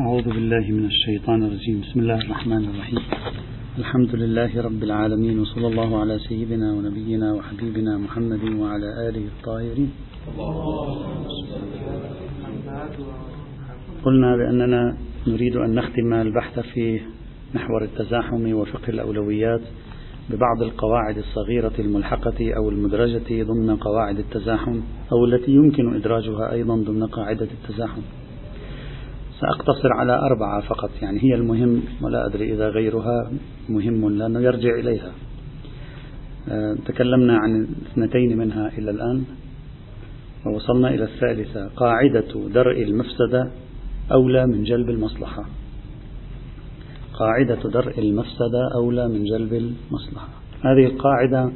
أعوذ بالله من الشيطان الرجيم. بسم الله الرحمن الرحيم. الحمد لله رب العالمين وصلى الله على سيدنا ونبينا وحبيبنا محمد وعلى آله الطاهرين. قلنا بأننا نريد أن نختم البحث في محور التزاحم وفقه الأولويات ببعض القواعد الصغيرة الملحقة أو المدرجة ضمن قواعد التزاحم أو التي يمكن إدراجها أيضا ضمن قاعدة التزاحم. سأقتصر على أربعة فقط يعني هي المهم ولا أدري إذا غيرها مهم لأنه يرجع إليها. أه، تكلمنا عن اثنتين منها إلى الآن ووصلنا إلى الثالثة قاعدة درء المفسدة أولى من جلب المصلحة. قاعدة درء المفسدة أولى من جلب المصلحة. هذه القاعدة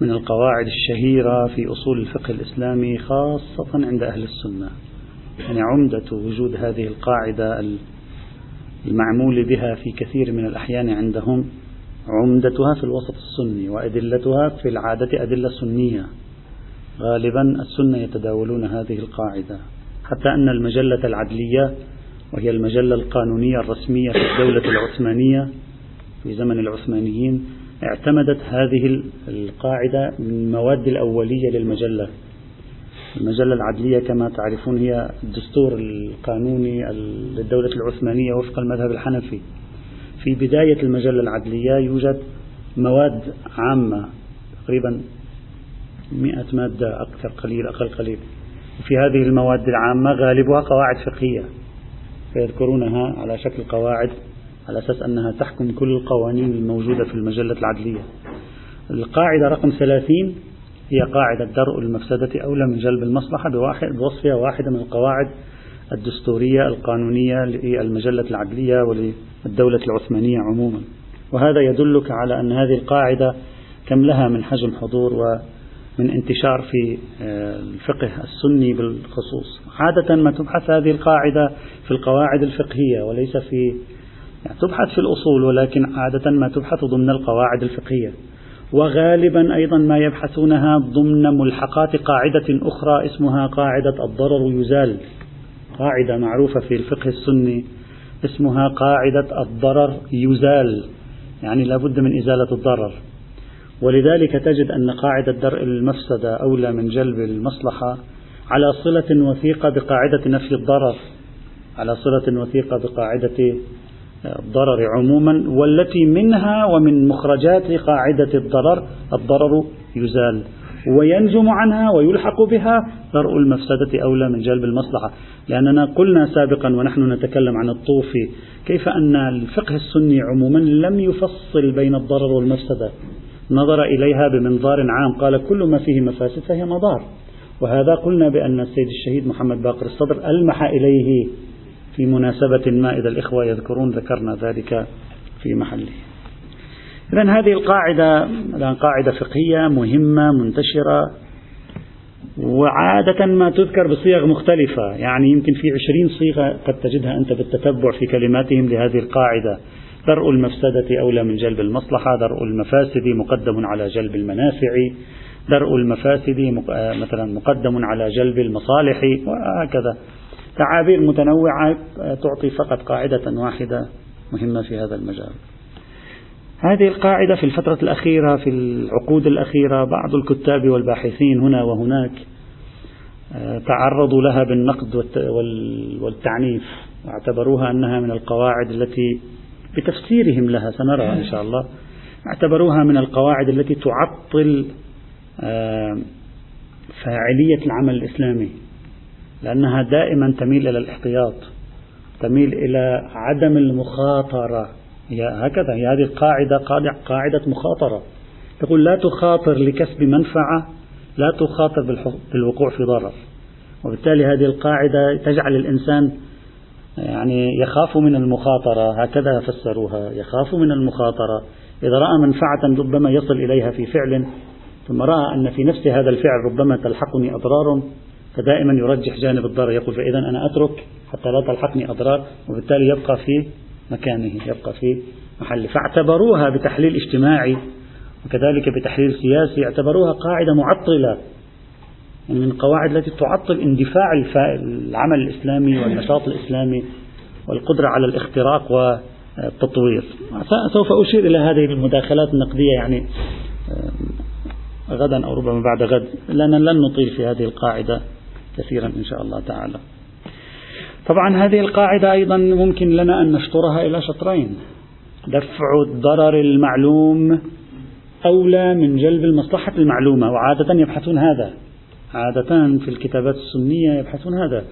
من القواعد الشهيرة في أصول الفقه الإسلامي خاصة عند أهل السنة. يعني عمدة وجود هذه القاعدة المعمول بها في كثير من الأحيان عندهم عمدتها في الوسط السني وأدلتها في العادة أدلة سنية. غالبا السنة يتداولون هذه القاعدة. حتى أن المجلة العدلية وهي المجلة القانونية الرسمية في الدولة العثمانية في زمن العثمانيين اعتمدت هذه القاعدة من المواد الأولية للمجلة. المجلة العدلية كما تعرفون هي الدستور القانوني للدولة العثمانية وفق المذهب الحنفي. في بداية المجلة العدلية يوجد مواد عامة تقريبا مئة مادة أكثر قليل أقل قليل. في هذه المواد العامة غالبها قواعد فقهية. فيذكرونها على شكل قواعد على أساس أنها تحكم كل القوانين الموجودة في المجلة العدلية. القاعدة رقم ثلاثين هي قاعدة درء المفسدة أولى من جلب المصلحة بواحد بوصفها واحدة من القواعد الدستورية القانونية للمجلة العدلية وللدولة العثمانية عموما. وهذا يدلك على أن هذه القاعدة كم لها من حجم حضور ومن انتشار في آه، الفقه السني بالخصوص. عادة ما تبحث هذه القاعدة في القواعد الفقهية وليس في يعني تبحث في الأصول ولكن عادة ما تبحث ضمن القواعد الفقهية. وغالبا أيضا ما يبحثونها ضمن ملحقات قاعدة أخرى اسمها قاعدة الضرر يزال. قاعدة معروفة في الفقه السني اسمها قاعدة الضرر يزال يعني لا بد من إزالة الضرر. ولذلك تجد أن قاعدة درء المفسدة أولى من جلب المصلحة على صلة وثيقة بقاعدة نفي الضرر على صلة وثيقة بقاعدة الضرر عموما والتي منها ومن مخرجات قاعدة الضرر الضرر يزال وينجم عنها ويلحق بها درء المفسدة أولى من جلب المصلحة. لأننا قلنا سابقا ونحن نتكلم عن الطوفي كيف أن الفقه السني عموما لم يفصل بين الضرر والمفسدة. نظر إليها بمنظار عام قال كل ما فيه مفاسد فهي مضار. وهذا قلنا بأن السيد الشهيد محمد باقر الصدر ألمح إليه في مناسبة ما إذا الإخوة يذكرون ذكرنا ذلك في محله. إذا هذه القاعدة الآن قاعدة فقهية مهمة منتشرة وعادة ما تذكر بصيغ مختلفة. يعني يمكن في عشرين صيغة قد تجدها أنت بالتتبع في كلماتهم لهذه القاعدة. درء المفسدة أولى من جلب المصلحة درء المفاسد مقدم على جلب المنافع درء المفاسد مثلا مقدم على جلب المصالح وهكذا. تعابير متنوعة تعطي فقط قاعدة واحدة مهمة في هذا المجال. هذه القاعدة في الفترة الأخيرة في العقود الأخيرة بعض الكتاب والباحثين هنا وهناك آه، تعرضوا لها بالنقد والتعنيف واعتبروها أنها من القواعد التي بتفسيرهم لها سنرى إن شاء الله اعتبروها من القواعد التي تعطل آه، فاعلية العمل الإسلامي لأنها دائما تميل إلى الاحتياط تميل إلى عدم المخاطرة. هي هكذا هي هذه القاعدة قاعدة مخاطرة. تقول لا تخاطر لكسب منفعة لا تخاطر بالوقوع في ضرر. وبالتالي هذه القاعدة تجعل الإنسان يعني يخاف من المخاطرة. هكذا فسروها يخاف من المخاطرة. إذا رأى منفعة ربما يصل إليها في فعل ثم رأى أن في نفس هذا الفعل ربما تلحقني أضرار فدائما يرجح جانب الضرر. يقول فإذا أنا أترك حتى لا تلحقني أضرار وبالتالي يبقى في مكانه يبقى في محله فاعتبروها بتحليل اجتماعي وكذلك بتحليل سياسي اعتبروها قاعدة معطلة من القواعد التي تعطل اندفاع العمل الإسلامي والنشاط الإسلامي والقدرة على الاختراق والتطوير. سوف أشير إلى هذه المداخلات النقدية يعني آه، غدا أو ربما بعد غد. لأننا لن نطيل في هذه القاعدة. كثيرا إن شاء الله تعالى. طبعا هذه القاعدة أيضا ممكن لنا أن نشطرها إلى شطرين. دفع الضرر المعلوم أولى من جلب المصلحة المعلومة وعادة يبحثون هذا. عادة في الكتابات السنية يبحثون هذا.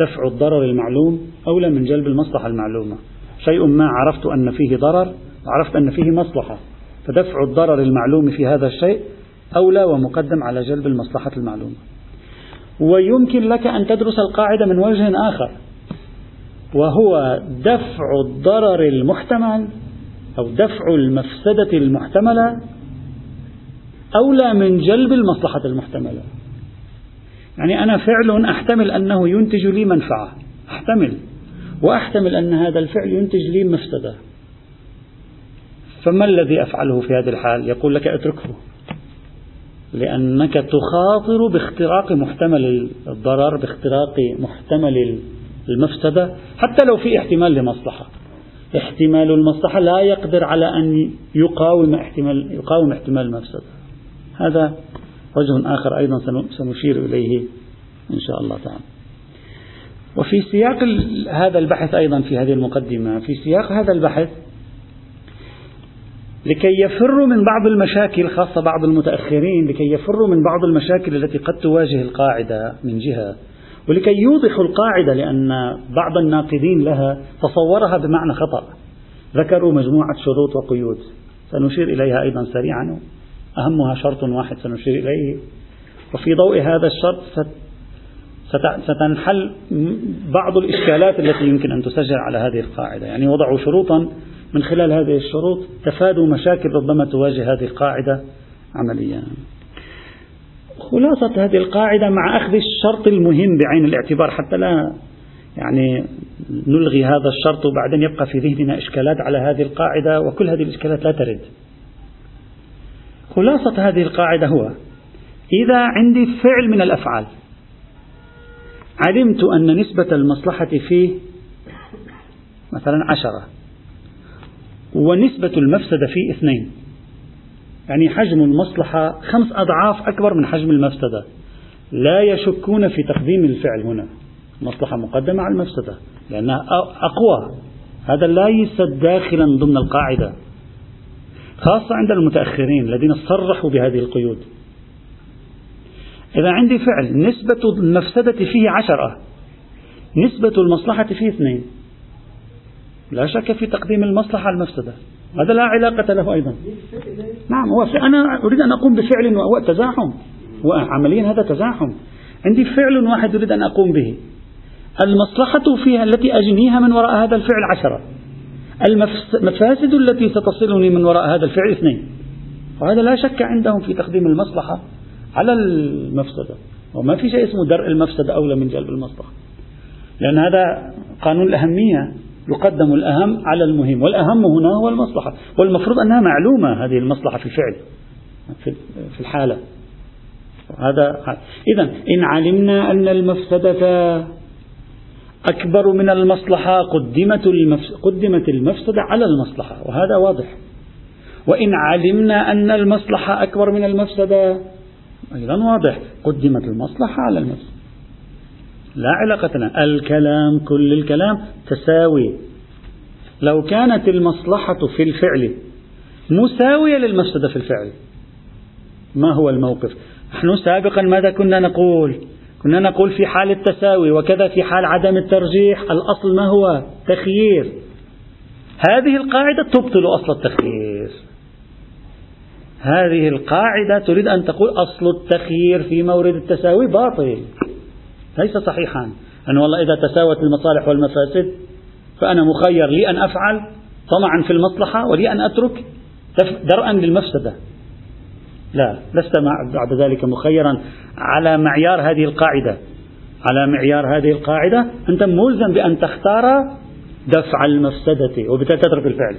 دفع الضرر المعلوم أولى من جلب المصلحة المعلومة. شيء ما عرفت أن فيه ضرر وعرفت أن فيه مصلحة. فدفع الضرر المعلوم في هذا الشيء أولى ومقدم على جلب المصلحة المعلومة. ويمكن لك أن تدرس القاعدة من وجه آخر وهو دفع الضرر المحتمل أو دفع المفسدة المحتملة أولى من جلب المصلحة المحتملة. يعني أنا فعل أحتمل أنه ينتج لي منفعة أحتمل وأحتمل أن هذا الفعل ينتج لي مفسدة. فما الذي أفعله في هذه الحال؟ يقول لك اتركه. لأنك تخاطر باختراق محتمل الضرر باختراق محتمل المفسدة حتى لو في احتمال لمصلحة. احتمال المصلحة لا يقدر على أن يقاوم احتمال يقاوم احتمال المفسدة. هذا وجه آخر أيضا سنشير إليه إن شاء الله تعالى. وفي سياق هذا البحث أيضا في هذه المقدمة في سياق هذا البحث لكي يفروا من بعض المشاكل خاصة بعض المتأخرين لكي يفروا من بعض المشاكل التي قد تواجه القاعدة من جهة. ولكي يوضحوا القاعدة لأن بعض الناقدين لها تصورها بمعنى خطأ. ذكروا مجموعة شروط وقيود. سنشير إليها أيضا سريعا. أهمها شرط واحد سنشير إليه. وفي ضوء هذا الشرط ستنحل بعض الإشكالات التي يمكن أن تسجل على هذه القاعدة. يعني وضعوا شروطا من خلال هذه الشروط تفادوا مشاكل ربما تواجه هذه القاعدة عمليا. خلاصة هذه القاعدة مع أخذ الشرط المهم بعين الاعتبار حتى لا يعني نلغي هذا الشرط وبعدين يبقى في ذهننا إشكالات على هذه القاعدة وكل هذه الإشكالات لا ترد. خلاصة هذه القاعدة هو إذا عندي فعل من الأفعال علمت أن نسبة المصلحة فيه مثلا عشرة ونسبة المفسدة فيه اثنين. يعني حجم المصلحة خمس أضعاف أكبر من حجم المفسدة. لا يشكون في تقديم الفعل هنا. مصلحة مقدمة على المفسدة لأنها أقوى. هذا ليس داخلا ضمن القاعدة خاصة عند المتأخرين الذين صرحوا بهذه القيود. إذا عندي فعل نسبة المفسدة فيه عشرة نسبة المصلحة فيه اثنين. لا شك في تقديم المصلحة على المفسدة. هذا لا علاقة له أيضا. نعم هو أنا أريد أن أقوم بفعل وهو تزاحم وعمليا هذا تزاحم. عندي فعل واحد أريد أن أقوم به. المصلحة فيها التي أجنيها من وراء هذا الفعل عشرة. المفاسد التي ستصلني من وراء هذا الفعل اثنين. وهذا لا شك عندهم في تقديم المصلحة على المفسدة. وما في شيء اسمه درء المفسدة أولى من جلب المصلحة. لأن هذا قانون الأهمية. يقدم الأهم على المهم والأهم هنا هو المصلحة والمفروض أنها معلومة هذه المصلحة في الفعل في الحالة. هذا إذا إن علمنا أن المفسدة أكبر من المصلحة قدمت قدمت المفسدة على المصلحة وهذا واضح. وإن علمنا أن المصلحة أكبر من المفسدة أيضا واضح. قدمت المصلحة على المفسدة. لا علاقة لنا. الكلام كل الكلام تساوي. لو كانت المصلحة في الفعل مساوية للمفسدة في الفعل ما هو الموقف؟ نحن سابقا ماذا كنا نقول؟ كنا نقول في حال التساوي وكذا في حال عدم الترجيح الأصل ما هو؟ تخيير. هذه القاعدة تبطل أصل التخيير. هذه القاعدة تريد أن تقول أصل التخيير في مورد التساوي باطل. ليس صحيحا أن والله إذا تساوت المصالح والمفاسد فأنا مخير لي أن أفعل طمعا في المصلحة ولي أن أترك درءا للمفسدة لا لست بعد ذلك مخيرا على معيار هذه القاعدة. على معيار هذه القاعدة أنت ملزم بأن تختار دفع المفسدة وبالتالي تترك الفعل.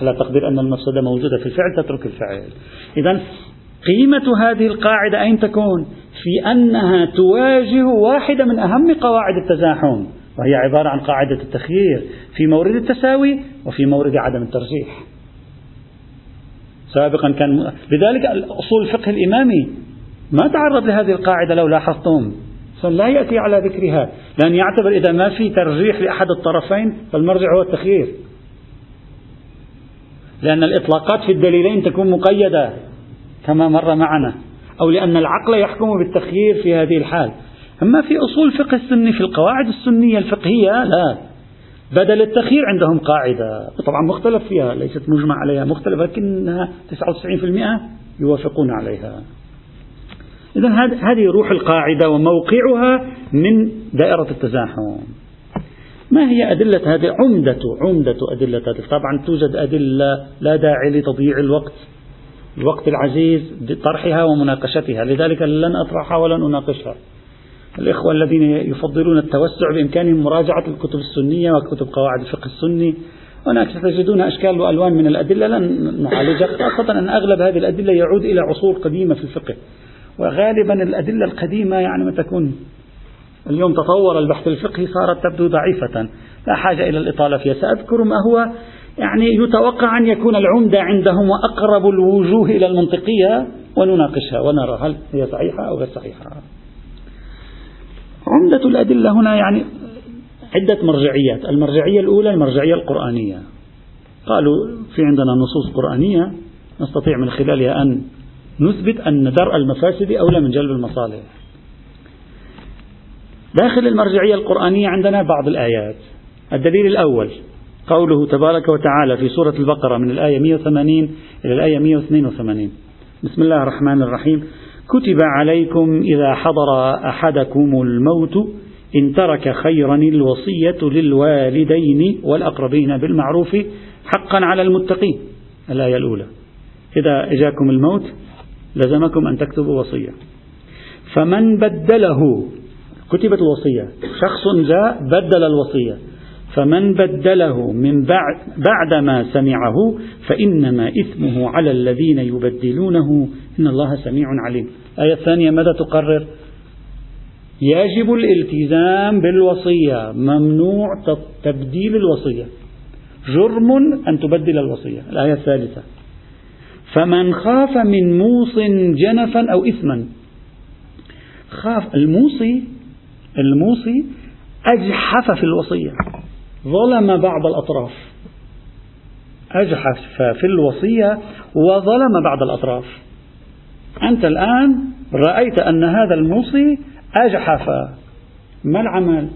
على تقدير أن المفسدة موجودة في الفعل تترك الفعل. إذا قيمة هذه القاعدة أين تكون؟ في أنها تواجه واحدة من أهم قواعد التزاحم وهي عبارة عن قاعدة التخيير في مورد التساوي وفي مورد عدم الترجيح. سابقا كان لذلك أصول الفقه الإمامي ما تعرض لهذه القاعدة لو لاحظتم. لا يأتي على ذكرها لأن يعتبر إذا ما في ترجيح لأحد الطرفين فالمرجع هو التخيير. لأن الإطلاقات في الدليلين تكون مقيدة. كما مر معنا أو لأن العقل يحكم بالتخيير في هذه الحال. أما في أصول فقه السني في القواعد السنية الفقهية لا. بدل التخيير عندهم قاعدة. طبعا مختلف فيها ليست مجمع عليها مختلف لكنها 99% يوافقون عليها. إذا هذه روح القاعدة وموقعها من دائرة التزاحم. ما هي أدلة هذه؟ عمدة عمدة أدلة هذه. طبعا توجد أدلة لا داعي لتضييع الوقت. الوقت العزيز بطرحها ومناقشتها. لذلك لن أطرحها ولن أناقشها. الإخوة الذين يفضلون التوسع بإمكانهم مراجعة الكتب السنية وكتب قواعد الفقه السني هناك ستجدون أشكال وألوان من الأدلة لن نعالجها خاصة أن أغلب هذه الأدلة يعود إلى عصور قديمة في الفقه. وغالبا الأدلة القديمة يعني ما تكون اليوم تطور البحث الفقهي صارت تبدو ضعيفة. لا حاجة إلى الإطالة فيها. سأذكر ما هو يعني يتوقع أن يكون العمدة عندهم وأقرب الوجوه إلى المنطقية ونناقشها ونرى هل هي صحيحة أو غير صحيحة. عمدة الأدلة هنا يعني عدة مرجعيات. المرجعية الأولى المرجعية القرآنية. قالوا في عندنا نصوص قرآنية نستطيع من خلالها أن نثبت أن درء المفاسد أولى من جلب المصالح. داخل المرجعية القرآنية عندنا بعض الآيات. الدليل الأول قوله تبارك وتعالى في سورة البقرة من الآية 180 إلى الآية 182 بسم الله الرحمن الرحيم. كتب عليكم إذا حضر أحدكم الموت إن ترك خيرا الوصية للوالدين والأقربين بالمعروف حقا على المتقين. الآية الأولى. إذا إجاكم الموت لزمكم أن تكتبوا وصية. فمن بدله كتبت الوصية. شخص جاء بدل الوصية. فمن بدله من بعد بعدما سمعه فإنما إثمه على الذين يبدلونه. إن الله سميع عليم. الآية الثانية ماذا تقرر؟ يجب الالتزام بالوصية. ممنوع تبديل الوصية. جرم أن تبدل الوصية. الآية الثالثة. فمن خاف من موص جنفا أو إثما. خاف الموصي الموصي أجحف في الوصية. ظلم بعض الأطراف. أجحف في الوصية وظلم بعض الأطراف. أنت الآن رأيت أن هذا الموصي أجحف. ما العمل؟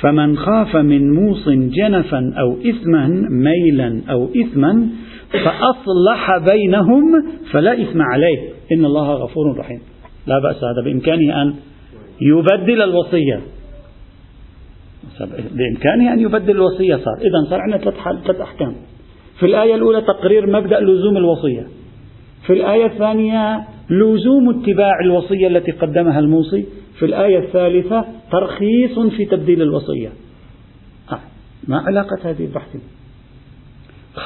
فمن خاف من موص جنفا أو إثما ميلا أو إثما فأصلح بينهم فلا إثم عليه. إن الله غفور رحيم. لا بأس هذا بإمكانه أن يبدل الوصية. بإمكانه أن يبدل الوصية صار. إذا صار عندنا ثلاث أحكام. في الآية الأولى تقرير مبدأ لزوم الوصية. في الآية الثانية لزوم اتباع الوصية التي قدمها الموصي. في الآية الثالثة ترخيص في تبديل الوصية. آه. ما علاقة هذه البحث؟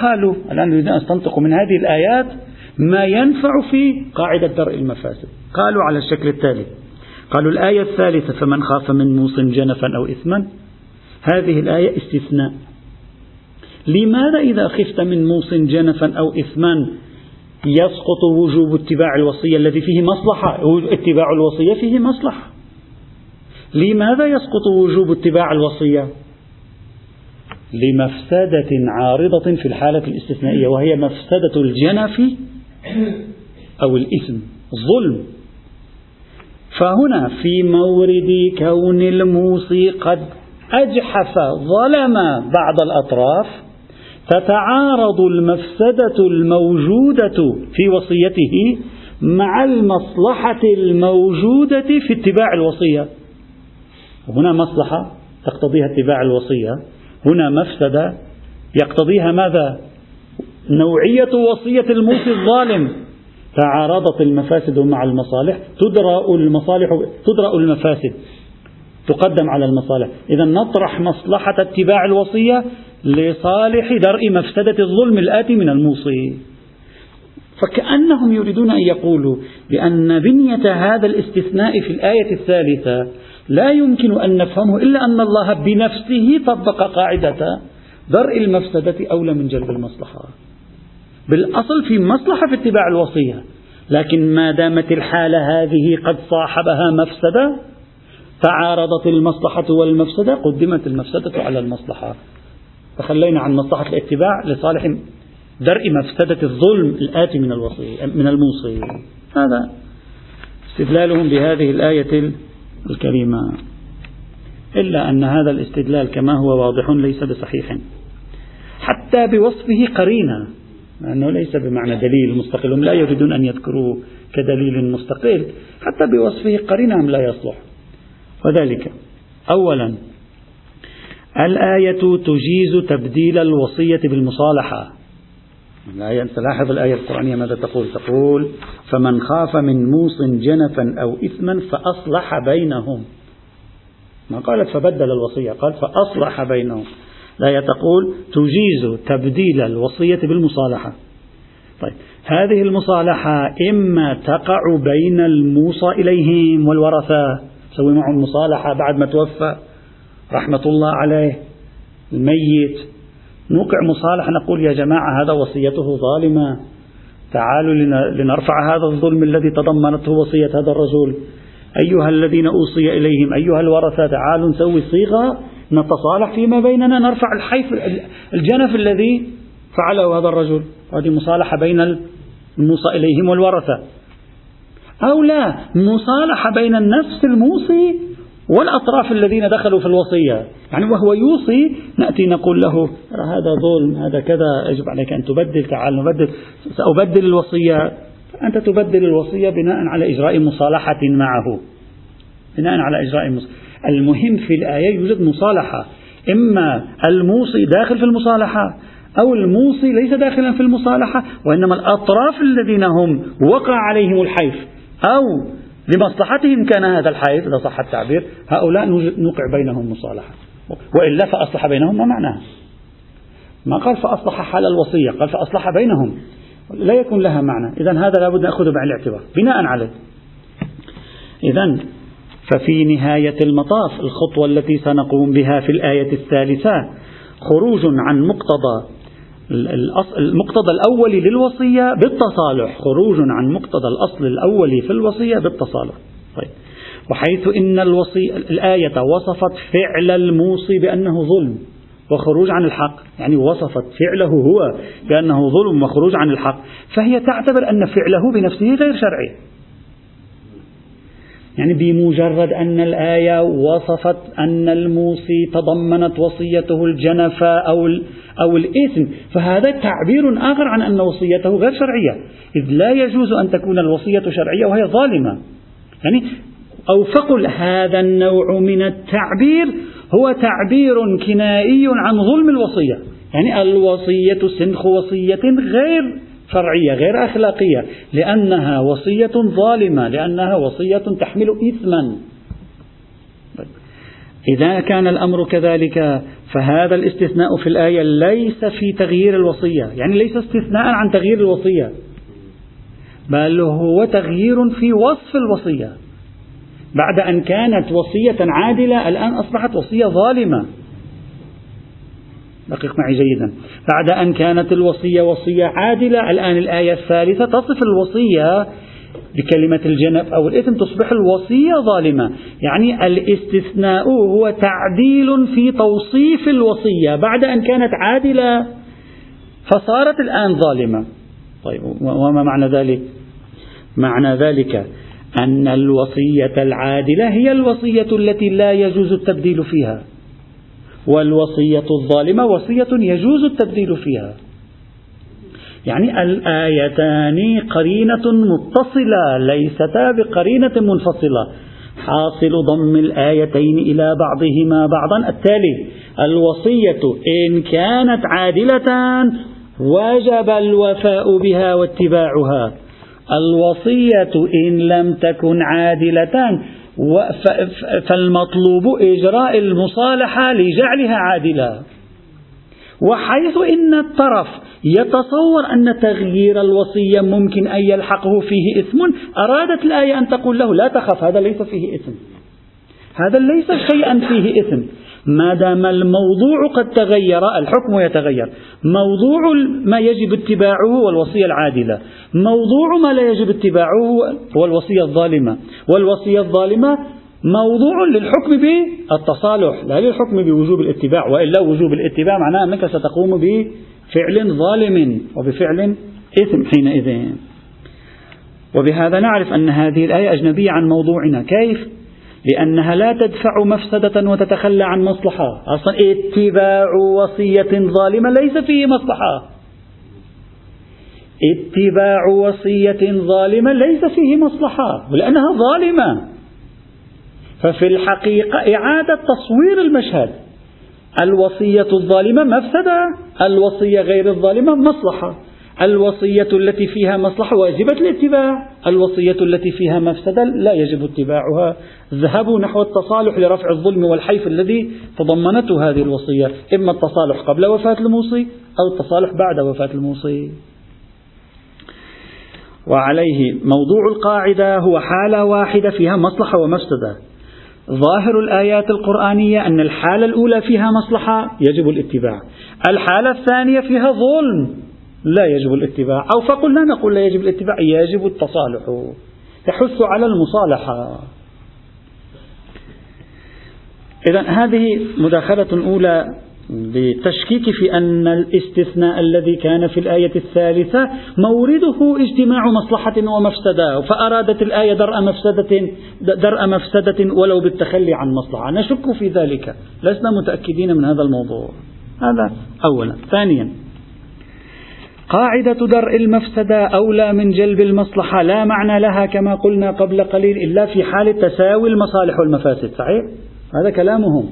قالوا الآن نريد أن نستنطق من هذه الآيات ما ينفع في قاعدة درء المفاسد. قالوا على الشكل التالي. قالوا الآية الثالثة فمن خاف من موص جنفا أو إثما هذه الآية استثناء. لماذا إذا خفت من موص جنفا أو إثما يسقط وجوب اتباع الوصية الذي فيه مصلحة؟ اتباع الوصية فيه مصلحة. لماذا يسقط وجوب اتباع الوصية؟ لمفسدة عارضة في الحالة الاستثنائية وهي مفسدة الجنف أو الإثم الظلم فهنا في مورد كون الموصي قد أجحف ظلم بعض الأطراف تتعارض المفسدة الموجودة في وصيته مع المصلحة الموجودة في اتباع الوصية. هنا مصلحة تقتضيها اتباع الوصية هنا مفسدة يقتضيها ماذا؟ نوعية وصية الموصي الظالم. تعارضت المفاسد مع المصالح تدرأ المصالح تدرأ المفاسد. تقدم على المصالح. إذا نطرح مصلحة اتباع الوصية لصالح درء مفسدة الظلم الآتي من الموصي. فكأنهم يريدون أن يقولوا بأن بنية هذا الاستثناء في الآية الثالثة لا يمكن أن نفهمه إلا أن الله بنفسه طبق قاعدة درء المفسدة أولى من جلب المصلحة. بالأصل في مصلحة في اتباع الوصية لكن ما دامت الحالة هذه قد صاحبها مفسدة تعارضت المصلحة والمفسدة قدمت المفسدة على المصلحة. تخلينا عن مصلحة الاتباع لصالح درء مفسدة الظلم الآتي من الوصي من الموصي. هذا استدلالهم بهذه الآية الكريمة. إلا أن هذا الاستدلال كما هو واضح ليس بصحيح. حتى بوصفه قرينة لأنه ليس بمعنى دليل مستقل. هم لا يريدون أن يذكروه كدليل مستقل. حتى بوصفه قرينة لا يصلح. وذلك. أولا الآية تجيز تبديل الوصية بالمصالحة. الآية أنت لاحظ الآية القرآنية ماذا تقول؟ تقول فمن خاف من موص جنفا أو إثما فأصلح بينهم. ما قالت فبدل الوصية قال فأصلح بينهم. الآية تقول تجيز تبديل الوصية بالمصالحة. طيب هذه المصالحة إما تقع بين الموصى إليهم والورثة سوي معهم مصالحة بعد ما توفى رحمة الله عليه الميت. نوقع مصالحة نقول يا جماعة هذا وصيته ظالمة. تعالوا لنرفع هذا الظلم الذي تضمنته وصية هذا الرجل. أيها الذين أوصي إليهم أيها الورثة تعالوا نسوي صيغة نتصالح فيما بيننا نرفع الحيف الجنف الذي فعله هذا الرجل. هذه مصالحة بين الموصى إليهم والورثة. أو لا. مصالحة بين النفس الموصي والأطراف الذين دخلوا في الوصية. يعني وهو يوصي نأتي نقول له هذا ظلم هذا كذا يجب عليك أن تبدل تعال نبدل سأبدل الوصية. أنت تبدل الوصية بناء على إجراء مصالحة معه. بناء على إجراء مصالحة المهم في الآية يوجد مصالحة. إما الموصي داخل في المصالحة أو الموصي ليس داخلا في المصالحة وإنما الأطراف الذين هم وقع عليهم الحيف. أو لمصلحتهم كان هذا الحيف إذا صح التعبير هؤلاء نوقع بينهم مصالحة. وإلا فأصلح بينهم ما معناها؟ ما قال فأصلح حال الوصية قال فأصلح بينهم. لا يكون لها معنى. إذا هذا لابد نأخذه بعين الاعتبار. بناء عليه. إذا ففي نهاية المطاف الخطوة التي سنقوم بها في الآية الثالثة خروج عن مقتضى المقتضى الأولي للوصية بالتصالح. خروج عن مقتضى الأصل الأولي في الوصية بالتصالح. طيب. وحيث إن الوصي الآية وصفت فعل الموصي بأنه ظلم وخروج عن الحق. يعني وصفت فعله هو بأنه ظلم وخروج عن الحق. فهي تعتبر أن فعله بنفسه غير شرعي. يعني بمجرد أن الآية وصفت أن الموصي تضمنت وصيته الجنفة أو أو الإثم فهذا تعبير آخر عن أن وصيته غير شرعية. إذ لا يجوز أن تكون الوصية شرعية وهي ظالمة. يعني أو فقل هذا النوع من التعبير هو تعبير كنائي عن ظلم الوصية. يعني الوصية سنخ وصية غير شرعية غير أخلاقية لأنها وصية ظالمة لأنها وصية تحمل إثما. إذا كان الأمر كذلك فهذا الاستثناء في الآية ليس في تغيير الوصية. يعني ليس استثناء عن تغيير الوصية بل هو تغيير في وصف الوصية. بعد أن كانت وصية عادلة الآن أصبحت وصية ظالمة. دقق معي جيدا. بعد أن كانت الوصية وصية عادلة الآن الآية الثالثة تصف الوصية بكلمة الجنب أو الإثم تصبح الوصية ظالمة. يعني الاستثناء هو تعديل في توصيف الوصية. بعد أن كانت عادلة فصارت الآن ظالمة. طيب وما معنى ذلك؟ معنى ذلك أن الوصية العادلة هي الوصية التي لا يجوز التبديل فيها. والوصية الظالمة وصية يجوز التبديل فيها. يعني الآيتان قرينة متصلة ليستا بقرينة منفصلة. حاصل ضم الآيتين إلى بعضهما بعضا. التالي الوصية إن كانت عادلة وجب الوفاء بها واتباعها. الوصية إن لم تكن عادلة فالمطلوب إجراء المصالحة لجعلها عادلة. وحيث إن الطرف يتصور أن تغيير الوصية ممكن أن يلحقه فيه إثم أرادت الآية أن تقول له لا تخف هذا ليس فيه إثم. هذا ليس شيئا فيه إثم. ما دام الموضوع قد تغير الحكم يتغير. موضوع ما يجب اتباعه هو الوصية العادلة. موضوع ما لا يجب اتباعه هو الوصية الظالمة. والوصية الظالمة موضوع للحكم بالتصالح لا للحكم بوجوب الاتباع. وإلا وجوب الاتباع معناه أنك ستقوم بفعل ظالم وبفعل إثم حينئذ. وبهذا نعرف أن هذه الآية أجنبية عن موضوعنا. كيف؟ لأنها لا تدفع مفسدة وتتخلى عن مصلحة. أصلا اتباع وصية ظالمة ليس فيه مصلحة. اتباع وصية ظالمة ليس فيه مصلحة. لأنها ظالمة. ففي الحقيقة إعادة تصوير المشهد. الوصية الظالمة مفسدة الوصية غير الظالمة مصلحة. الوصية التي فيها مصلحة واجبة الاتباع. الوصية التي فيها مفسدة لا يجب اتباعها. ذهبوا نحو التصالح لرفع الظلم والحيف الذي تضمنته هذه الوصية. إما التصالح قبل وفاة الموصي أو التصالح بعد وفاة الموصي. وعليه موضوع القاعدة هو حالة واحدة فيها مصلحة ومفسدة. ظاهر الآيات القرآنية أن الحالة الأولى فيها مصلحة يجب الاتباع. الحالة الثانية فيها ظلم. لا يجب الاتباع. أو فقلنا نقول لا يجب الاتباع يجب التصالح. تحث على المصالحة. إذا هذه مداخلة أولى بالتشكيك في أن الاستثناء الذي كان في الآية الثالثة مورده اجتماع مصلحة ومفسدة فأرادت الآية درء مفسدة درء مفسدة ولو بالتخلي عن مصلحة. نشك في ذلك. لسنا متأكدين من هذا الموضوع. هذا أولا. ثانيا قاعدة درء المفسدة أولى من جلب المصلحة لا معنى لها كما قلنا قبل قليل إلا في حال تساوي المصالح والمفاسد صحيح؟ هذا كلامهم.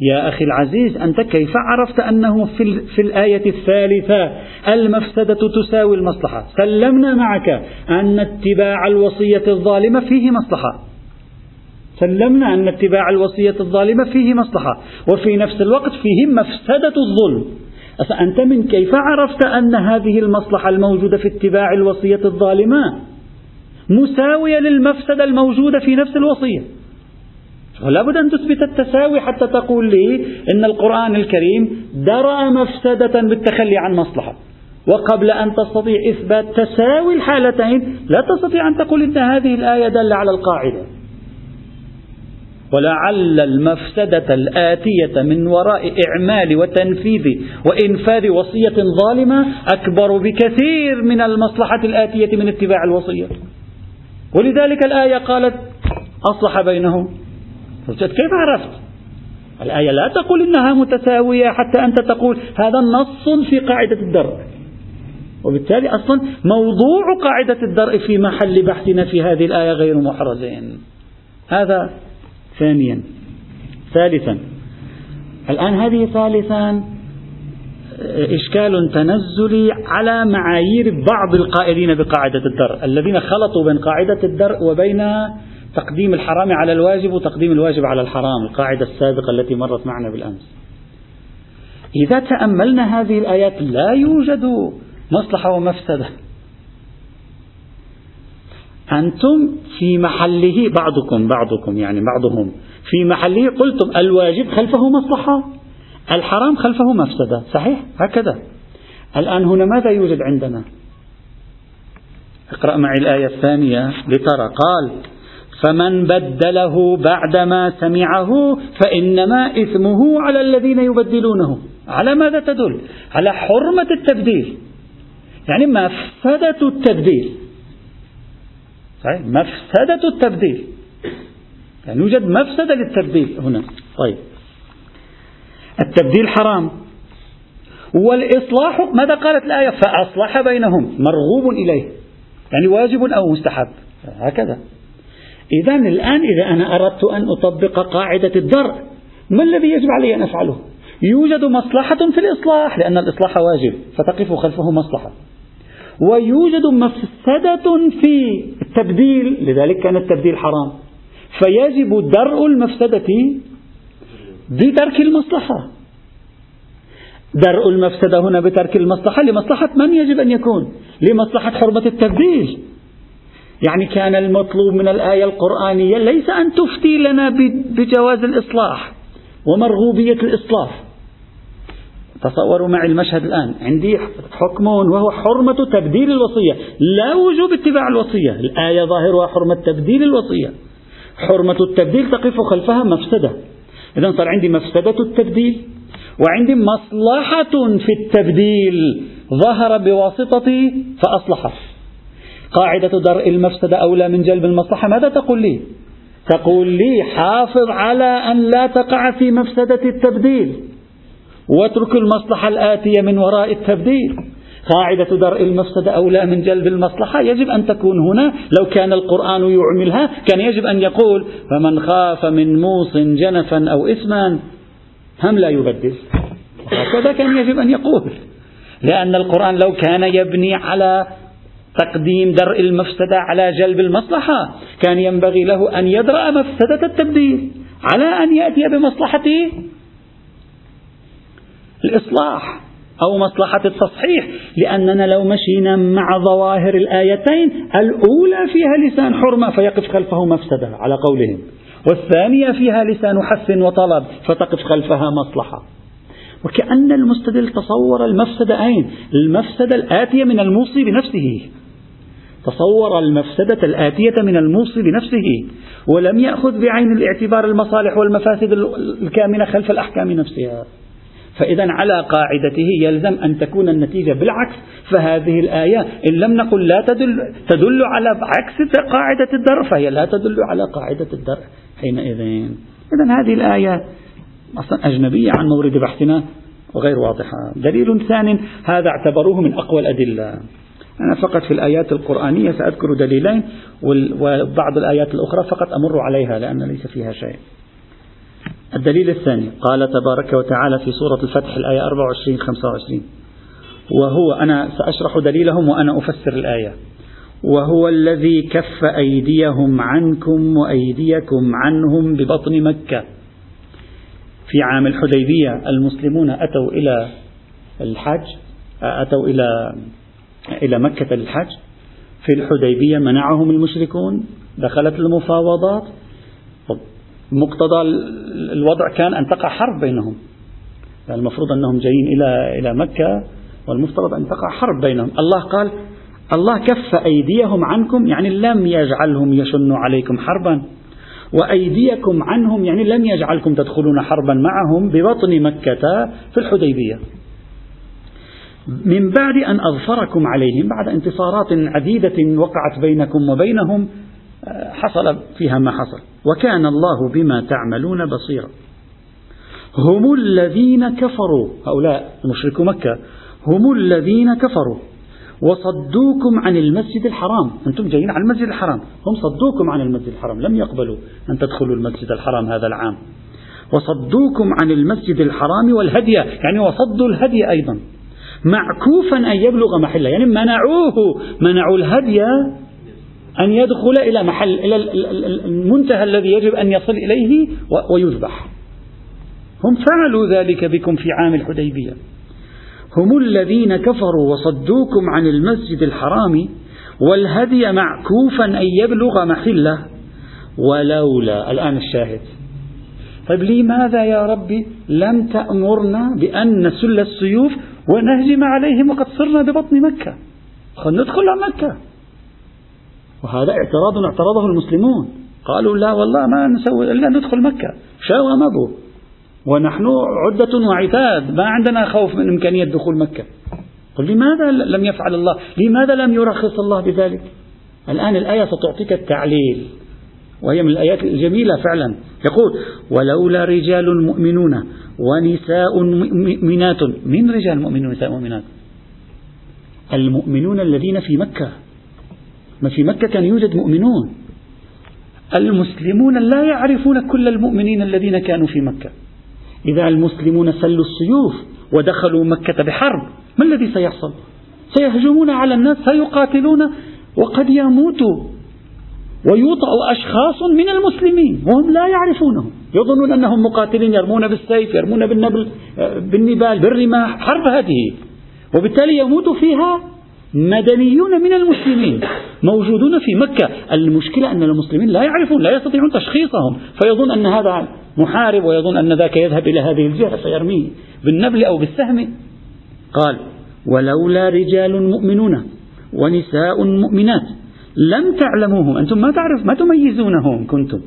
يا أخي العزيز أنت كيف عرفت أنه في, في الآية الثالثة المفسدة تساوي المصلحة؟ سلمنا معك أن اتباع الوصية الظالمة فيه مصلحة. سلمنا أن اتباع الوصية الظالمة فيه مصلحة. وفي نفس الوقت فيه مفسدة الظلم. أنت من كيف عرفت أن هذه المصلحة الموجودة في اتباع الوصية الظالمة؟ مساوية للمفسدة الموجودة في نفس الوصية. ولا بد أن تثبت التساوي حتى تقول لي إن القرآن الكريم درى مفسدة بالتخلي عن مصلحة. وقبل أن تستطيع إثبات تساوي الحالتين لا تستطيع أن تقول إن هذه الآية دل على القاعدة. ولعل المفسدة الآتية من وراء إعمال وتنفيذ وإنفاذ وصية ظالمة أكبر بكثير من المصلحة الآتية من اتباع الوصية. ولذلك الآية قالت أصلح بينهم. كيف عرفت؟ الآية لا تقول إنها متساوية حتى أنت تقول هذا نص في قاعدة الدرء. وبالتالي أصلا موضوع قاعدة الدرء في محل بحثنا في هذه الآية غير محرزين. هذا ثانيا. ثالثا. الآن هذه ثالثا إشكال تنزلي على معايير بعض القائلين بقاعدة الدرء. الذين خلطوا بين قاعدة الدرء وبين تقديم الحرام على الواجب وتقديم الواجب على الحرام القاعدة السابقة التي مرت معنا بالأمس. إذا تأملنا هذه الآيات لا يوجد مصلحة ومفسدة. أنتم في محله بعضكم بعضكم يعني بعضهم في محله قلتم الواجب خلفه مصلحة الحرام خلفه مفسدة صحيح؟ هكذا. الآن هنا ماذا يوجد عندنا؟ اقرأ معي الآية الثانية لترى قال فمن بدله بعدما سمعه فإنما إثمه على الذين يبدلونه. على ماذا تدل؟ على حرمة التبديل. يعني مفسدة التبديل. صحيح مفسدة التبديل. يعني يوجد مفسدة للتبديل هنا. طيب. التبديل حرام. والإصلاح ماذا قالت الآية؟ فأصلح بينهم. مرغوب إليه. يعني واجب أو مستحب. هكذا. إذا الآن إذا أنا أردت أن أطبق قاعدة الدرء ما الذي يجب علي أن أفعله؟ يوجد مصلحة في الإصلاح لأن الإصلاح واجب. فتقف خلفه مصلحة. ويوجد مفسدة في التبديل لذلك كان التبديل حرام. فيجب درء المفسدة بترك المصلحة. درء المفسدة هنا بترك المصلحة لمصلحة من يجب أن يكون؟ لمصلحة حرمة التبديل. يعني كان المطلوب من الآية القرآنية ليس أن تفتي لنا بجواز الإصلاح ومرغوبية الإصلاح. تصوروا معي المشهد الآن. عندي حكم وهو حرمة تبديل الوصية لا وجوب اتباع الوصية. الآية ظاهرها حرمة تبديل الوصية. حرمة التبديل تقف خلفها مفسدة. إذا صار عندي مفسدة التبديل وعندي مصلحة في التبديل. ظهر بواسطتي فأصلح. قاعدة درء المفسدة أولى من جلب المصلحة. ماذا تقول لي؟ تقول لي حافظ على أن لا تقع في مفسدة التبديل. واترك المصلحة الآتية من وراء التبديل. قاعدة درء المفسدة أولى من جلب المصلحة. يجب أن تكون هنا. لو كان القرآن يعملها كان يجب أن يقول فمن خاف من موص جنفا أو إثما هم لا يبدل. هكذا كان يجب أن يقول. لأن القرآن لو كان يبني على تقديم درء المفسدة على جلب المصلحة كان ينبغي له أن يدرأ مفسدة التبديل. على أن يأتي بمصلحته الإصلاح أو مصلحة التصحيح لأننا لو مشينا مع ظواهر الآيتين الأولى فيها لسان حرمة فيقف خلفه مفسدة على قولهم والثانية فيها لسان حث وطلب فتقف خلفها مصلحة. وكأن المستدل تصور المفسدة أين المفسدة الآتية من الموصي بنفسه. تصور المفسدة الآتية من الموصي بنفسه ولم يأخذ بعين الاعتبار المصالح والمفاسد الكامنة خلف الأحكام نفسها. فإذا على قاعدته يلزم أن تكون النتيجة بالعكس فهذه الآية إن لم نقل لا تدل تدل على عكس قاعدة الدرء فهي لا تدل على قاعدة الدرء حينئذ. إذا هذه الآية أصلا أجنبية عن مورد بحثنا وغير واضحة. دليل ثاني هذا اعتبروه من أقوى الأدلة. أنا فقط في الآيات القرآنية سأذكر دليلين وبعض الآيات الأخرى فقط أمر عليها لأن ليس فيها شيء. الدليل الثاني قال تبارك وتعالى في سورة الفتح الآية 24 25 وهو أنا سأشرح دليلهم وأنا أفسر الآية. وهو الذي كف أيديهم عنكم وأيديكم عنهم ببطن مكة. في عام الحديبية المسلمون أتوا إلى الحج أتوا إلى إلى مكة للحج. في الحديبية منعهم المشركون دخلت المفاوضات. مقتضى الوضع كان أن تقع حرب بينهم. يعني المفروض أنهم جايين إلى إلى مكة والمفترض أن تقع حرب بينهم. الله قال الله كف أيديهم عنكم يعني لم يجعلهم يشنوا عليكم حربا وأيديكم عنهم يعني لم يجعلكم تدخلون حربا معهم ببطن مكة في الحديبية. من بعد أن أظفركم عليهم بعد انتصارات عديدة وقعت بينكم وبينهم حصل فيها ما حصل. وكان الله بما تعملون بصيرا. هم الذين كفروا. هؤلاء مشركو مكة. هم الذين كفروا. وصدوكم عن المسجد الحرام. أنتم جايين عن المسجد الحرام. هم صدوكم عن المسجد الحرام. لم يقبلوا أن تدخلوا المسجد الحرام هذا العام. وصدوكم عن المسجد الحرام والهدي. يعني وصدوا الهدي أيضا. معكوفا أن يبلغ محلة. يعني منعوه. منعوا الهدي أن يدخل إلى محل إلى المنتهى الذي يجب أن يصل إليه ويذبح. هم فعلوا ذلك بكم في عام الحديبية. هم الذين كفروا وصدوكم عن المسجد الحرام والهدي معكوفا أن يبلغ محله. ولولا الآن الشاهد. طيب لماذا يا ربي لم تأمرنا بأن نسل السيوف ونهجم عليهم وقد صرنا ببطن مكة؟ خلنا ندخل مكة. وهذا اعتراض اعترضه المسلمون. قالوا لا والله ما نسوي إلا ندخل مكة. شاو مبو ونحن عدة وعتاد ما عندنا خوف من إمكانية دخول مكة. قل لماذا لم يفعل الله؟ لماذا لم يرخص الله بذلك؟ الآن الآية ستعطيك التعليل. وهي من الآيات الجميلة فعلا. يقول ولولا رجال مؤمنون ونساء مؤمنات. من رجال مؤمنون ونساء مؤمنات؟ المؤمنون الذين في مكة. ما في مكة كان يوجد مؤمنون. المسلمون لا يعرفون كل المؤمنين الذين كانوا في مكة. إذا المسلمون سلوا السيوف ودخلوا مكة بحرب ما الذي سيحصل؟ سيهجمون على الناس سيقاتلون وقد يموتوا. ويوطأ أشخاص من المسلمين وهم لا يعرفونهم. يظنون أنهم مقاتلين يرمون بالسيف يرمون بالنبل بالنبال بالرماح حرب هذه. وبالتالي يموت فيها مدنيون من المسلمين موجودون في مكة. المشكلة أن المسلمين لا يعرفون لا يستطيعون تشخيصهم فيظن أن هذا محارب ويظن أن ذاك يذهب إلى هذه الجهة فيرميه بالنبل أو بالسهم. قال ولولا رجال مؤمنون ونساء مؤمنات لم تعلموهم. أنتم ما تعرف ما تميزونهم كنتم.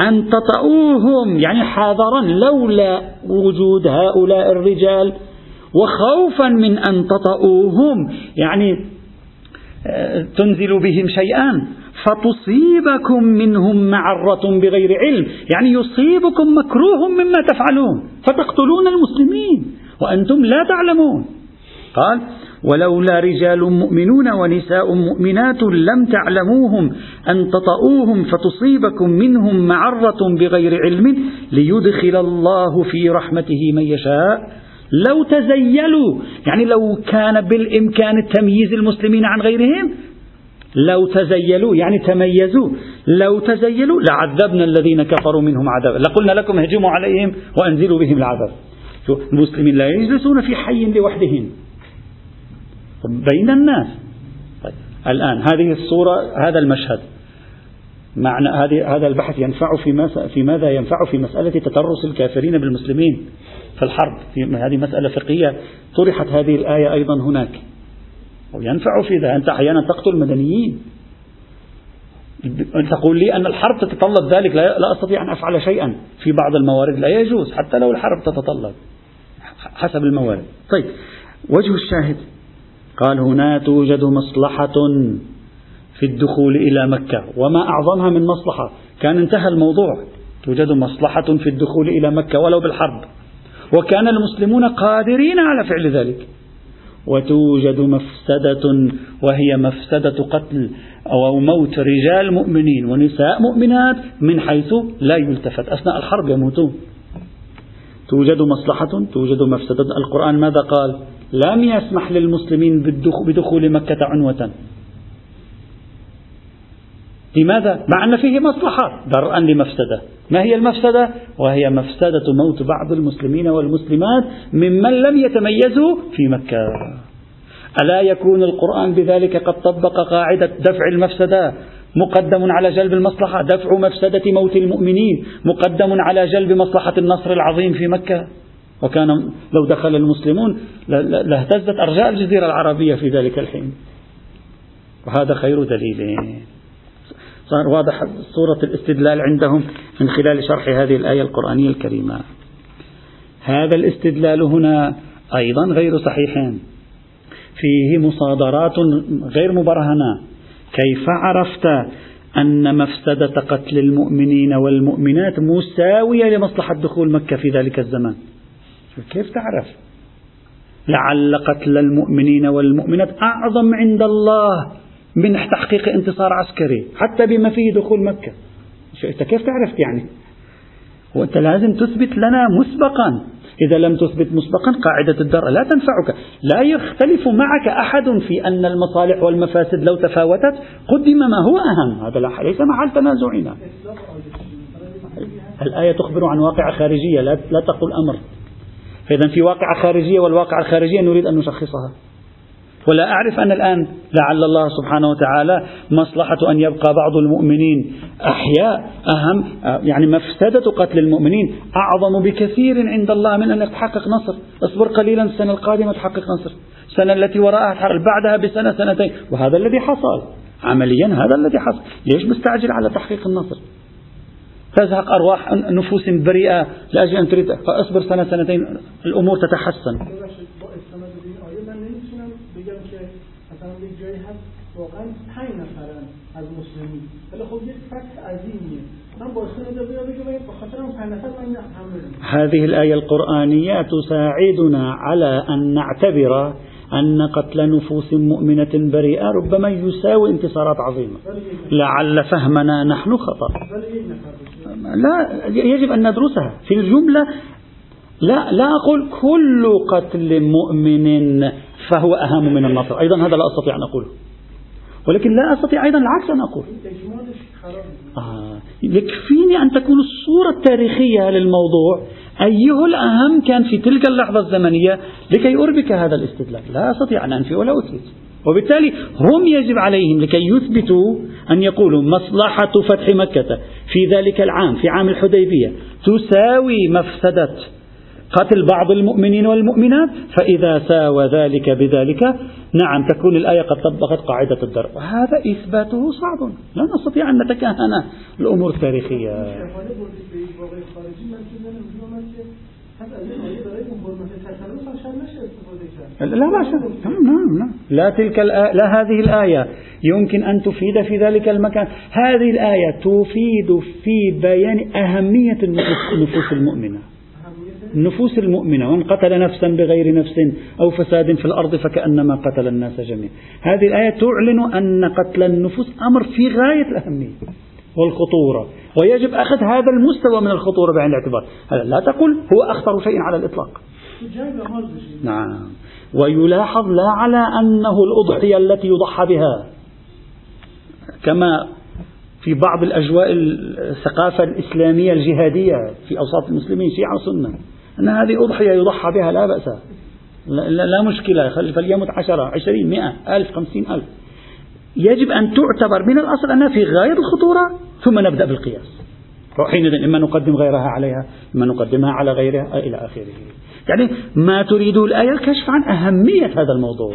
أن تطؤوهم يعني حاضرا لولا وجود هؤلاء الرجال وخوفا من أن تطؤوهم. يعني آه، تنزل بهم شيئا. فتصيبكم منهم معرة بغير علم. يعني يصيبكم مكروه مما تفعلون. فتقتلون المسلمين. وأنتم لا تعلمون. قال ولولا رجال مؤمنون ونساء مؤمنات لم تعلموهم أن تطؤوهم فتصيبكم منهم معرة بغير علم ليدخل الله في رحمته من يشاء لو تزيلوا يعني لو كان بالإمكان تمييز المسلمين عن غيرهم لو تزيلوا يعني تميزوا. لو تزيلوا لعذبنا الذين كفروا منهم عذابا. لقلنا لكم اهجموا عليهم وأنزلوا بهم العذاب. المسلمين لا يجلسون في حي لوحدهم. بين الناس. طيب. الآن هذه الصورة هذا المشهد. معنى هذه هذا البحث ينفع في في ماذا ينفع في مسألة تترس الكافرين بالمسلمين في الحرب؟ في هذه مسألة فقهية طرحت هذه الآية أيضا هناك. وينفع في ذا أنت أحيانا تقتل مدنيين تقول لي أن الحرب تتطلب ذلك لا, لا أستطيع أن أفعل شيئا. في بعض الموارد لا يجوز حتى لو الحرب تتطلب. حسب الموارد. طيب وجه الشاهد. قال هنا توجد مصلحة. في الدخول إلى مكة. وما أعظمها من مصلحة. كان انتهى الموضوع. توجد مصلحة في الدخول إلى مكة ولو بالحرب. وكان المسلمون قادرين على فعل ذلك. وتوجد مفسدة وهي مفسدة قتل أو موت رجال مؤمنين ونساء مؤمنات من حيث لا يلتفت. أثناء الحرب يموتون. توجد مصلحة توجد مفسدة. القرآن ماذا قال؟ لم يسمح للمسلمين بدخول مكة عنوة. لماذا؟ مع أن فيه مصلحة. درءا لمفسدة. ما هي المفسدة؟ وهي مفسدة موت بعض المسلمين والمسلمات ممن لم يتميزوا في مكة. ألا يكون القرآن بذلك قد طبق قاعدة دفع المفسدة؟ مقدم على جلب المصلحة. دفع مفسدة موت المؤمنين. مقدم على جلب مصلحة النصر العظيم في مكة. وكان لو دخل المسلمون لاهتزت أرجاء الجزيرة العربية في ذلك الحين. وهذا خير دليل. صار واضح صورة الاستدلال عندهم من خلال شرح هذه الآية القرآنية الكريمة. هذا الاستدلال هنا أيضا غير صحيح فيه مصادرات غير مبرهنة. كيف عرفت أن مفسدة قتل المؤمنين والمؤمنات مساوية لمصلحة دخول مكة في ذلك الزمان كيف تعرف؟ لعل قتل المؤمنين والمؤمنات أعظم عند الله. من تحقيق انتصار عسكري حتى بما فيه دخول مكة. أنت كيف تعرف يعني؟ وأنت لازم تثبت لنا مسبقا. إذا لم تثبت مسبقا قاعدة الدرء لا تنفعك. لا يختلف معك أحد في أن المصالح والمفاسد لو تفاوتت قدم ما هو أهم. هذا ليس محل تنازعنا. الآية تخبر عن واقعة خارجية لا, لا تقول أمر. فإذا في واقعة خارجية والواقعة الخارجية نريد أن نشخصها. ولا أعرف أن الآن لعل الله سبحانه وتعالى مصلحة أن يبقى بعض المؤمنين أحياء أهم يعني مفسدة قتل المؤمنين أعظم بكثير عند الله من أن يتحقق نصر. اصبر قليلا السنة القادمة تحقق نصر. السنة التي وراءها بعدها بسنة سنتين. وهذا الذي حصل. عمليا هذا الذي حصل. ليش مستعجل على تحقيق النصر؟ تزهق أرواح نفوس بريئة لأجل أن تريد فأصبر سنة سنتين. الأمور تتحسن. واقعا پنج نفرن از مسلمین. ولی خب یک فکت عظیمیه. من هذه الآية القرآنية تساعدنا على أن نعتبر أن قتل نفوس مؤمنة بريئة ربما يساوي انتصارات عظيمة. لعل فهمنا نحن خطأ. لا يجب أن ندرسها. في الجملة لا لا أقول كل قتل مؤمن فهو أهم من النصر. أيضا هذا لا أستطيع أن أقوله. ولكن لا أستطيع أيضا العكس أن أقول. آه. يكفيني أن تكون الصورة التاريخية للموضوع أيه الأهم كان في تلك اللحظة الزمنية لكي أربك هذا الاستدلال. لا أستطيع أن أنفي ولا أثبت. وبالتالي هم يجب عليهم لكي يثبتوا أن يقولوا مصلحة فتح مكة. في ذلك العام في عام الحديبية تساوي مفسدة قتل بعض المؤمنين والمؤمنات فإذا ساوى ذلك بذلك نعم تكون الآية قد طبقت قاعدة الدرء. وهذا إثباته صعب. لا نستطيع أن نتكهن. الأمور التاريخية لا لا نعم نعم نعم. لا تلك لا هذه الآية. يمكن أن تفيد في ذلك المكان. هذه الآية تفيد في بيان أهمية النفوس المؤمنة. النفوس المؤمنة من قتل نفسا بغير نفس أو فساد في الأرض فكأنما قتل الناس جميعا. هذه الآية تعلن أن قتل النفوس أمر في غاية الأهمية والخطورة ويجب أخذ هذا المستوى من الخطورة بعين الاعتبار. لا تقول هو أخطر شيء على الإطلاق. نعم. ويلاحظ لا على أنه الأضحية التي يضحى بها كما في بعض الأجواء الثقافة الإسلامية الجهادية في أوساط المسلمين شيعة وسنة. أن هذه أضحية يضحى بها لا بأس. لا, لا مشكلة. فليمت عشرة عشرين مئة ألف خمسين ألف. يجب أن تعتبر من الأصل أنها في غاية الخطورة ثم نبدأ بالقياس. حينئذ إما نقدم غيرها عليها إما نقدمها على غيرها إلى آخره. يعني ما تريد الآية الكشف عن أهمية هذا الموضوع.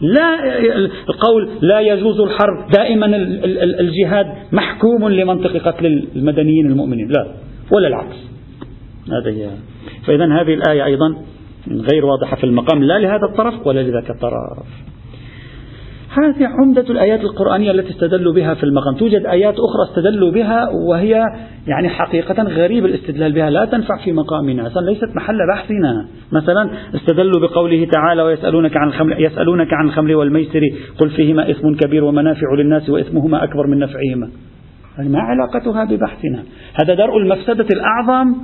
لا القول لا يجوز الحرب دائما الجهاد محكوم لمنطق قتل المدنيين المؤمنين. لا ولا العكس. هذا هي فإذا هذه الآية أيضا غير واضحة في المقام لا لهذا الطرف ولا لذاك الطرف. هذه عمدة الآيات القرآنية التي استدلوا بها في المقام. توجد آيات أخرى استدلوا بها وهي يعني حقيقة غريب الاستدلال بها. لا تنفع في مقامنا أصلا ليست محل بحثنا. مثلا استدلوا بقوله تعالى ويسألونك عن الخمر يسألونك عن الخمر والميسر. قل فيهما إثم كبير ومنافع للناس وإثمهما أكبر من نفعهما. يعني ما علاقتها ببحثنا. هذا درء المفسدة الأعظم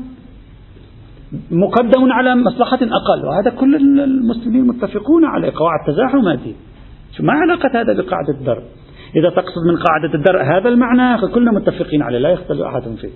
مقدم على مصلحة أقل وهذا كل المسلمين متفقون عليه قواعد تزاحماتي ما علاقة هذا بقاعدة الدرء؟ إذا تقصد من قاعدة الدرء هذا المعنى فكلنا متفقين عليه لا يختلف أحد فيه.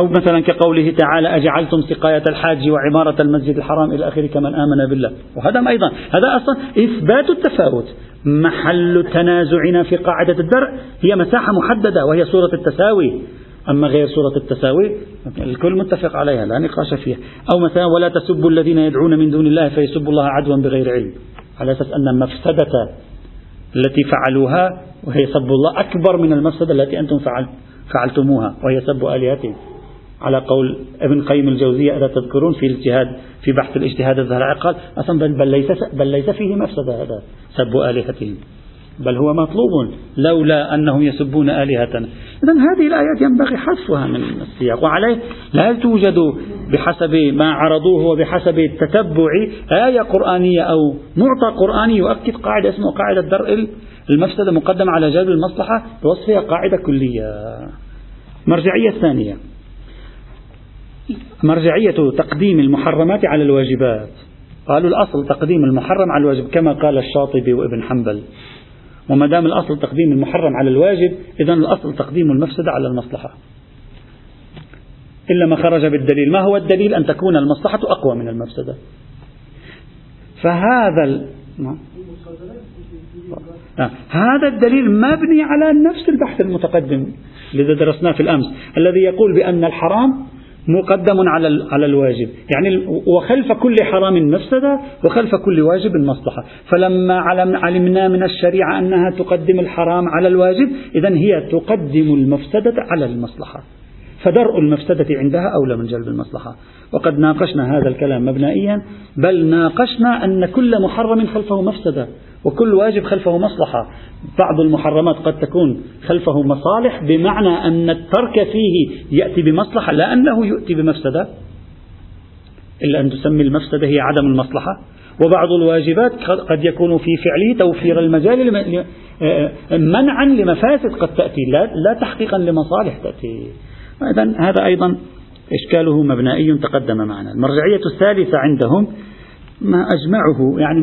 أو مثلا كقوله تعالى أجعلتم سقاية الحاج وعمارة المسجد الحرام إلى آخره كمن آمن بالله. وهذا أيضا هذا أصلا إثبات التفاوت. محل تنازعنا في قاعدة الدرء هي مساحة محددة وهي صورة التساوي. أما غير صورة التساوي الكل متفق عليها لا نقاش فيها. أو مثلا ولا تسبوا الذين يدعون من دون الله فيسبوا الله عدوا بغير علم. على أساس أن المفسدة التي فعلوها وهي سب الله أكبر من المفسدة التي أنتم فعل فعلتموها وهي سب آلهتهم. على قول ابن قيم الجوزية إذا تذكرون في الاجتهاد في بحث الاجتهاد الزرعي قال أصلا بل, ليس بل ليس فيه مفسدة هذا سب آلهتهم. بل هو مطلوب لولا أنهم يسبون آلهتنا إذا هذه الآيات ينبغي حذفها من السياق. وعليه لا توجد بحسب ما عرضوه وبحسب التتبع آية قرآنية أو معطى قرآني يؤكد قاعدة اسمها قاعدة درء المفسدة مقدمة على جلب المصلحة بوصفها قاعدة كلية. مرجعية ثانية مرجعية تقديم المحرمات على الواجبات. قالوا الأصل تقديم المحرم على الواجب كما قال الشاطبي وابن حنبل. وما دام الأصل تقديم المحرم على الواجب إذا الأصل تقديم المفسدة على المصلحة. إلا ما خرج بالدليل. ما هو الدليل؟ أن تكون المصلحة أقوى من المفسدة. فهذا ال... آه. هذا الدليل مبني على نفس البحث المتقدم الذي درسناه في الأمس الذي يقول بأن الحرام مقدم على على الواجب، يعني وخلف كل حرام مفسدة وخلف كل واجب مصلحة، فلما علمنا من الشريعة أنها تقدم الحرام على الواجب، اذا هي تقدم المفسدة على المصلحة. فدرء المفسدة عندها أولى من جلب المصلحة. وقد ناقشنا هذا الكلام مبنائيا بل ناقشنا أن كل محرم خلفه مفسدة. وكل واجب خلفه مصلحة. بعض المحرمات قد تكون خلفه مصالح بمعنى أن الترك فيه يأتي بمصلحة لا أنه يؤتي بمفسدة إلا أن تسمي المفسدة هي عدم المصلحة. وبعض الواجبات قد يكون في فعله توفير المجال آه، منعا لمفاسد قد تأتي لا, لا تحقيقا لمصالح تأتي. إذا هذا أيضا إشكاله مبنائي تقدم معنا. المرجعية الثالثة عندهم ما أجمعه يعني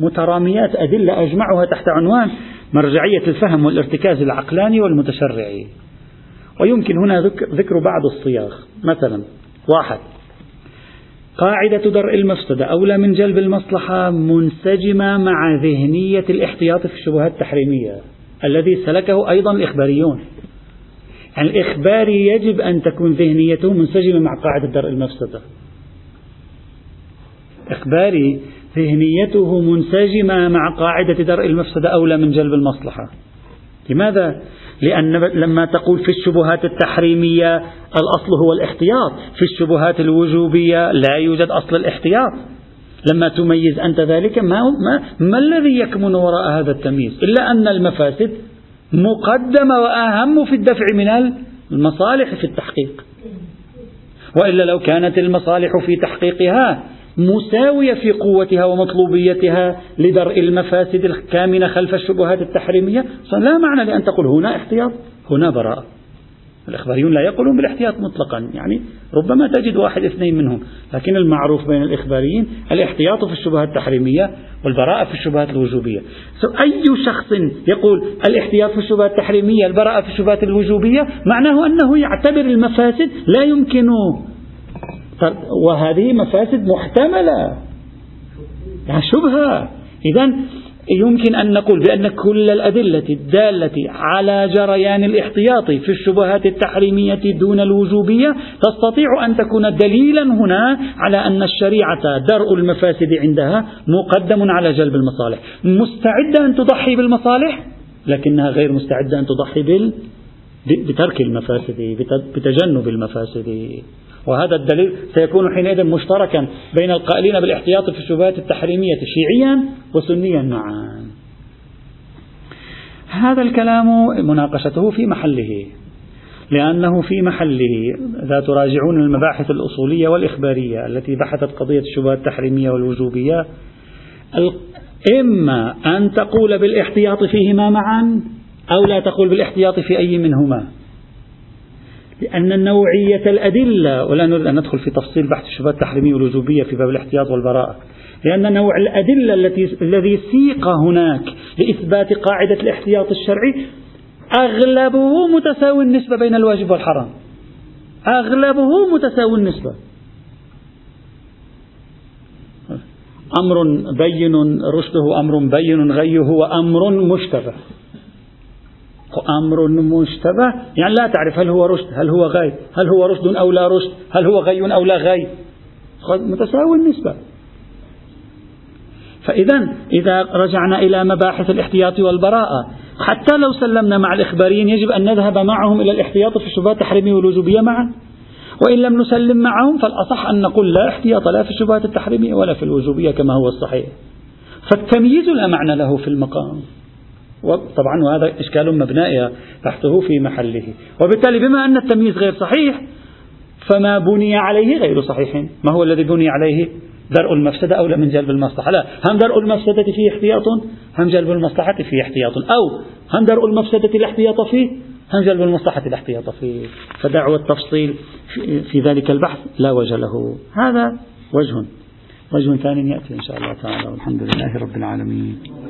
متراميات أدلة أجمعها تحت عنوان مرجعية الفهم والارتكاز العقلاني والمتشرعي. ويمكن هنا ذكر بعض الصياغ. مثلا واحد قاعدة درء المفسدة أولى من جلب المصلحة منسجمة مع ذهنية الاحتياط في الشبهات التحريمية الذي سلكه أيضا الإخباريون. يعني الإخباري يجب أن تكون ذهنيته منسجمة مع قاعدة درء المفسدة إخباري ذهنيته منسجمة مع قاعدة درء المفسدة أولى من جلب المصلحة. لماذا؟ لأن لما تقول في الشبهات التحريمية الأصل هو الاحتياط في الشبهات الوجوبية لا يوجد أصل الاحتياط. لما تميز أنت ذلك ما, ما, ما الذي يكمن وراء هذا التمييز؟ إلا أن المفاسد مقدمة وأهم في الدفع من المصالح في التحقيق. وإلا لو كانت المصالح في تحقيقها مساوية في قوتها ومطلوبيتها لدرء المفاسد الكامنة خلف الشبهات التحريمية. لا معنى لأن تقول هنا احتياط هنا براءة. الإخباريون لا يقولون بالاحتياط مطلقا يعني ربما تجد واحد اثنين منهم. لكن المعروف بين الإخباريين الاحتياط في الشبهات التحريمية والبراءة في الشبهات الوجوبية. أي شخص يقول الاحتياط في الشبهات التحريمية البراءة في الشبهات الوجوبية معناه أنه يعتبر المفاسد لا يمكن وهذه مفاسد محتملة. يعني شبهة. إذا يمكن أن نقول بأن كل الأدلة الدالة على جريان الاحتياط في الشبهات التحريمية دون الوجوبية تستطيع أن تكون دليلا هنا على أن الشريعة درء المفاسد عندها مقدم على جلب المصالح. مستعدة أن تضحي بالمصالح؟ لكنها غير مستعدة أن تضحي بال بترك المفاسد بتجنب المفاسد. وهذا الدليل سيكون حينئذ مشتركا بين القائلين بالاحتياط في الشبهات التحريمية شيعيا وسنيا معا. هذا الكلام مناقشته في محله لأنه في محله إذا تراجعون المباحث الأصولية والإخبارية التي بحثت قضية الشبهات التحريمية والوجوبية إما أن تقول بالاحتياط فيهما معا أو لا تقول بالاحتياط في أي منهما. لأن نوعية الأدلة ولا نريد أن ندخل في تفصيل بحث الشبهات التحريمية والوجوبية في باب الاحتياط والبراءة. لأن نوع الأدلة التي الذي سيق هناك لإثبات قاعدة الاحتياط الشرعي أغلبه متساوي النسبة بين الواجب والحرام. أغلبه متساوي النسبة. أمر بين رشده أمر بين غيه هو أمر مشتبه. أمر مشتبه؟ يعني لا تعرف هل هو رشد هل هو غي هل هو رشد أو لا رشد هل هو غي أو لا غي. متساوي النسبة فإذا إذا رجعنا إلى مباحث الاحتياط والبراءة حتى لو سلمنا مع الإخباريين يجب أن نذهب معهم إلى الاحتياط في الشبهات التحريمية والوجوبية معا. وإن لم نسلم معهم فالأصح أن نقول لا احتياط لا في الشبهات التحريمية ولا في الوجوبية كما هو الصحيح. فالتمييز لا معنى له في المقام. طبعا وهذا إشكال مبنائي بحثه في محله. وبالتالي بما أن التمييز غير صحيح فما بني عليه غير صحيح. ما هو الذي بني عليه؟ درء المفسدة أولى من جلب المصلحة؟ لا هم درء المفسدة فيه احتياط؟ هم جلب المصلحة فيه احتياط. أو هم درء المفسدة الاحتياط فيه؟ هم جلب المصلحة الاحتياط فيه. فدعوى التفصيل في ذلك البحث لا وجه له. هذا وجه وجه ثاني يأتي إن شاء الله تعالى. والحمد لله رب العالمين.